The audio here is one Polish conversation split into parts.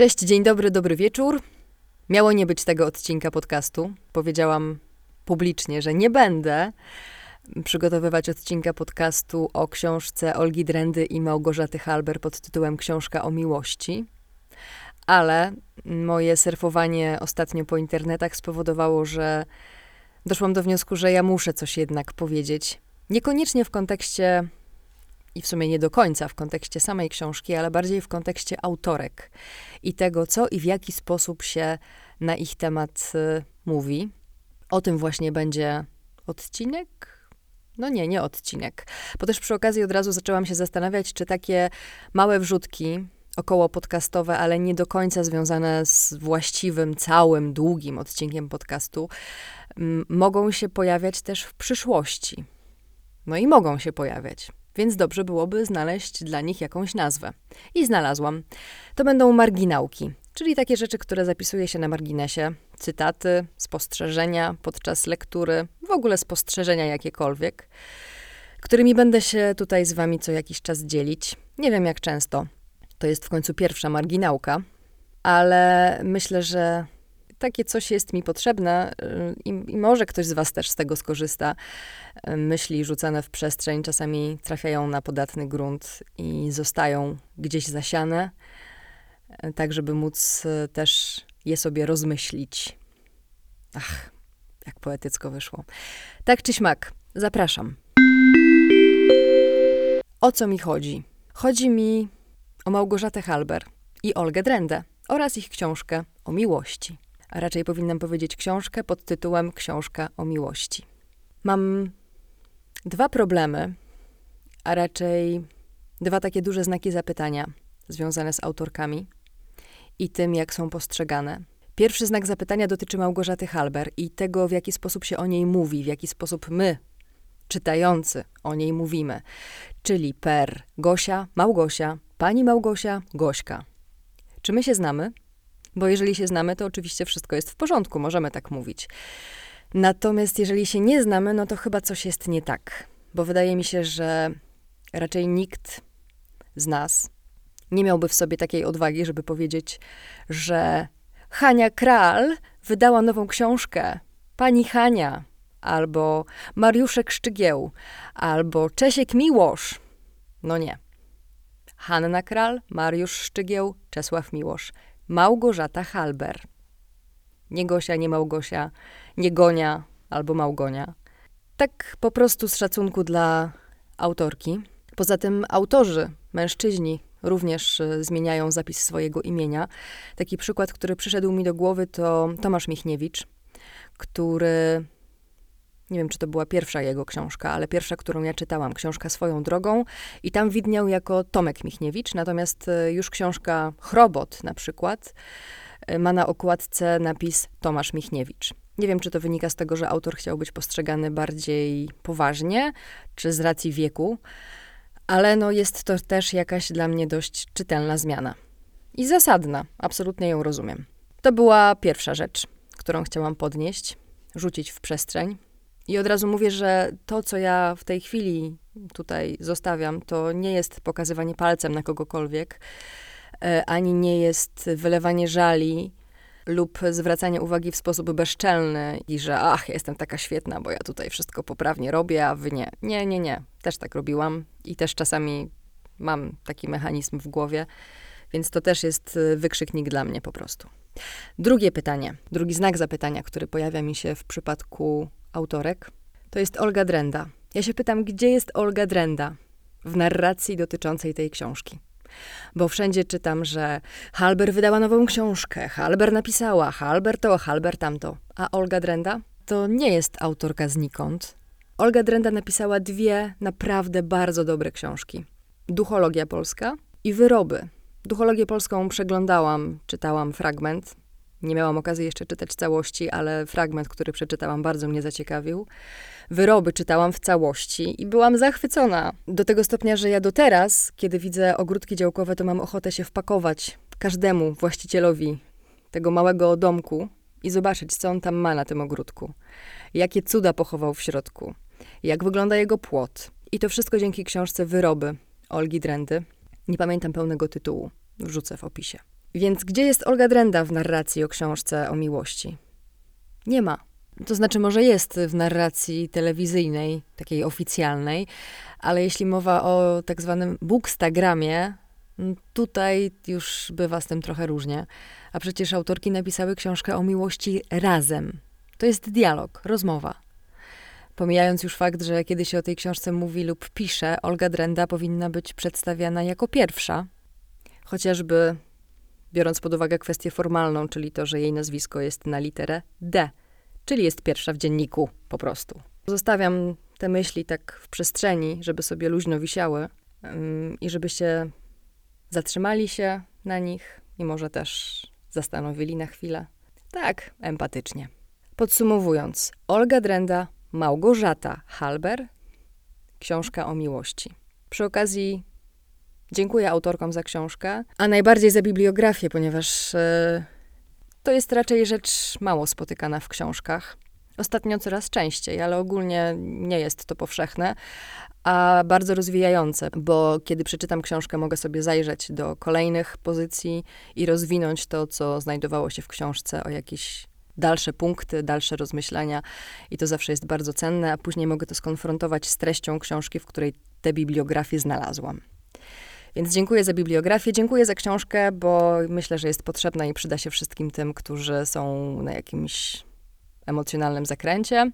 Cześć, dzień dobry, dobry wieczór. Miało nie być tego odcinka podcastu. Powiedziałam publicznie, że nie będę przygotowywać odcinka podcastu o książce Olgi Drendy i Małgorzaty Halber pod tytułem Książka o miłości. Ale moje surfowanie ostatnio po internetach spowodowało, że doszłam do wniosku, że ja muszę coś jednak powiedzieć. Niekoniecznie w kontekście i w sumie nie do końca w kontekście samej książki, ale bardziej w kontekście autorek i tego, co i w jaki sposób się na ich temat y, mówi. O tym właśnie będzie odcinek. No nie, nie odcinek. Bo też przy okazji od razu zaczęłam się zastanawiać, czy takie małe wrzutki, około podcastowe, ale nie do końca związane z właściwym, całym, długim odcinkiem podcastu, mogą się pojawiać też w przyszłości. No i mogą się pojawiać więc dobrze byłoby znaleźć dla nich jakąś nazwę. I znalazłam. To będą marginałki, czyli takie rzeczy, które zapisuje się na marginesie, cytaty, spostrzeżenia podczas lektury, w ogóle spostrzeżenia jakiekolwiek, którymi będę się tutaj z wami co jakiś czas dzielić. Nie wiem jak często. To jest w końcu pierwsza marginałka, ale myślę, że takie coś jest mi potrzebne y, i, i, może ktoś z Was też z tego skorzysta. Y, myśli rzucane w przestrzeń czasami trafiają na podatny grunt i zostają gdzieś zasiane, y, tak żeby móc też je sobie rozmyślić. Ach, jak poetycko wyszło. Tak czy śmak, zapraszam. O co mi chodzi? Chodzi mi o Małgorzatę Halber i Olgę Drendę oraz ich książkę o miłości a raczej powinnam powiedzieć książkę pod tytułem Książka o miłości. Mam dwa problemy, a raczej dwa takie duże znaki zapytania związane z autorkami i tym, jak są postrzegane. Pierwszy znak zapytania dotyczy Małgorzaty Halber i tego, w jaki sposób się o niej mówi, w jaki sposób my, czytający, o niej mówimy. Czyli per Gosia, Małgosia, pani Małgosia, Gośka. Czy my się znamy? Bo jeżeli się znamy, to oczywiście wszystko jest w porządku, możemy tak mówić. Natomiast jeżeli się nie znamy, no to chyba coś jest nie tak. Bo wydaje mi się, że raczej nikt z nas nie miałby w sobie takiej odwagi, żeby powiedzieć, że Hania Kral wydała nową książkę. Pani Hania, albo Mariuszek Szczygieł, albo Czesiek Miłosz. No nie. Hanna Kral, Mariusz Szczygieł, Czesław Miłosz. Małgorzata Halber. Nie Gosia, nie Małgosia, nie Gonia albo Małgonia. Tak po prostu z szacunku dla autorki. Poza tym autorzy, mężczyźni, również e, zmieniają zapis swojego imienia. Taki przykład, który przyszedł mi do głowy, to Tomasz Michniewicz, który nie wiem, czy to była pierwsza jego książka, ale pierwsza, którą ja czytałam, książka Swoją drogą i tam widniał jako Tomek Michniewicz, natomiast e, już książka Chrobot na przykład e, ma na okładce napis Tomasz Michniewicz. Nie wiem, czy to wynika z tego, że autor chciał być postrzegany bardziej poważnie, czy z racji wieku, ale no jest to też jakaś dla mnie dość czytelna zmiana. I zasadna, absolutnie ją rozumiem. To była pierwsza rzecz, którą chciałam podnieść, rzucić w przestrzeń. I od razu mówię, że to, co ja w tej chwili tutaj zostawiam, to nie jest pokazywanie palcem na kogokolwiek, e, ani nie jest wylewanie żali lub zwracanie uwagi w sposób bezczelny i że ach, jestem taka świetna, bo ja tutaj wszystko poprawnie robię, a wy nie. Nie, nie, nie. Też tak robiłam i też czasami mam taki mechanizm w głowie, więc to też jest wykrzyknik dla mnie po prostu. Drugie pytanie, drugi znak zapytania, który pojawia mi się w przypadku autorek, to jest Olga Drenda. Ja się pytam, gdzie jest Olga Drenda w narracji dotyczącej tej książki? Bo wszędzie czytam, że Halber wydała nową książkę, Halber napisała, Halber to, Halber tamto. A Olga Drenda? To nie jest autorka znikąd. Olga Drenda napisała dwie naprawdę bardzo dobre książki. Duchologia Polska i Wyroby. Duchologię Polską przeglądałam, czytałam fragment, nie miałam okazji jeszcze czytać całości, ale fragment, który przeczytałam, bardzo mnie zaciekawił. Wyroby czytałam w całości i byłam zachwycona. Do tego stopnia, że ja do teraz, kiedy widzę ogródki działkowe, to mam ochotę się wpakować każdemu właścicielowi tego małego domku i zobaczyć, co on tam ma na tym ogródku. Jakie cuda pochował w środku. Jak wygląda jego płot. I to wszystko dzięki książce Wyroby Olgi Drendy. Nie pamiętam pełnego tytułu. Wrzucę w opisie. Więc gdzie jest Olga Drenda w narracji o książce o miłości? Nie ma. To znaczy, może jest w narracji telewizyjnej, takiej oficjalnej, ale jeśli mowa o tak zwanym bookstagramie, tutaj już bywa z tym trochę różnie. A przecież autorki napisały książkę o miłości razem. To jest dialog, rozmowa. Pomijając już fakt, że kiedy się o tej książce mówi lub pisze, Olga Drenda powinna być przedstawiana jako pierwsza, chociażby biorąc pod uwagę kwestię formalną, czyli to, że jej nazwisko jest na literę D, czyli jest pierwsza w dzienniku po prostu. Zostawiam te myśli tak w przestrzeni, żeby sobie luźno wisiały um, i żebyście zatrzymali się na nich i może też zastanowili na chwilę. Tak, empatycznie. Podsumowując, Olga Drenda, Małgorzata Halber, książka o miłości. Przy okazji dziękuję autorkom za książkę, a najbardziej za bibliografię, ponieważ e, to jest raczej rzecz mało spotykana w książkach. Ostatnio coraz częściej, ale ogólnie nie jest to powszechne, a bardzo rozwijające, bo kiedy przeczytam książkę, mogę sobie zajrzeć do kolejnych pozycji i rozwinąć to, co znajdowało się w książce o jakieś dalsze punkty, dalsze rozmyślenia i to zawsze jest bardzo cenne, a później mogę to skonfrontować z treścią książki, w której tę biografię znalazłam. Więc dziękuję za bibliografię, dziękuję za książkę, bo myślę, że jest potrzebna i przyda się wszystkim tym, którzy są na jakimś emocjonalnym zakręcie,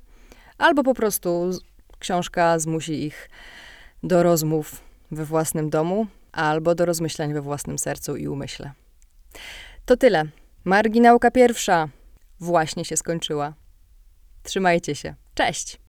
albo po prostu książka zmusi ich do rozmów we własnym domu, albo do rozmyślań we własnym sercu i umyśle. To tyle. Marginałka pierwsza właśnie się skończyła. Trzymajcie się. Cześć!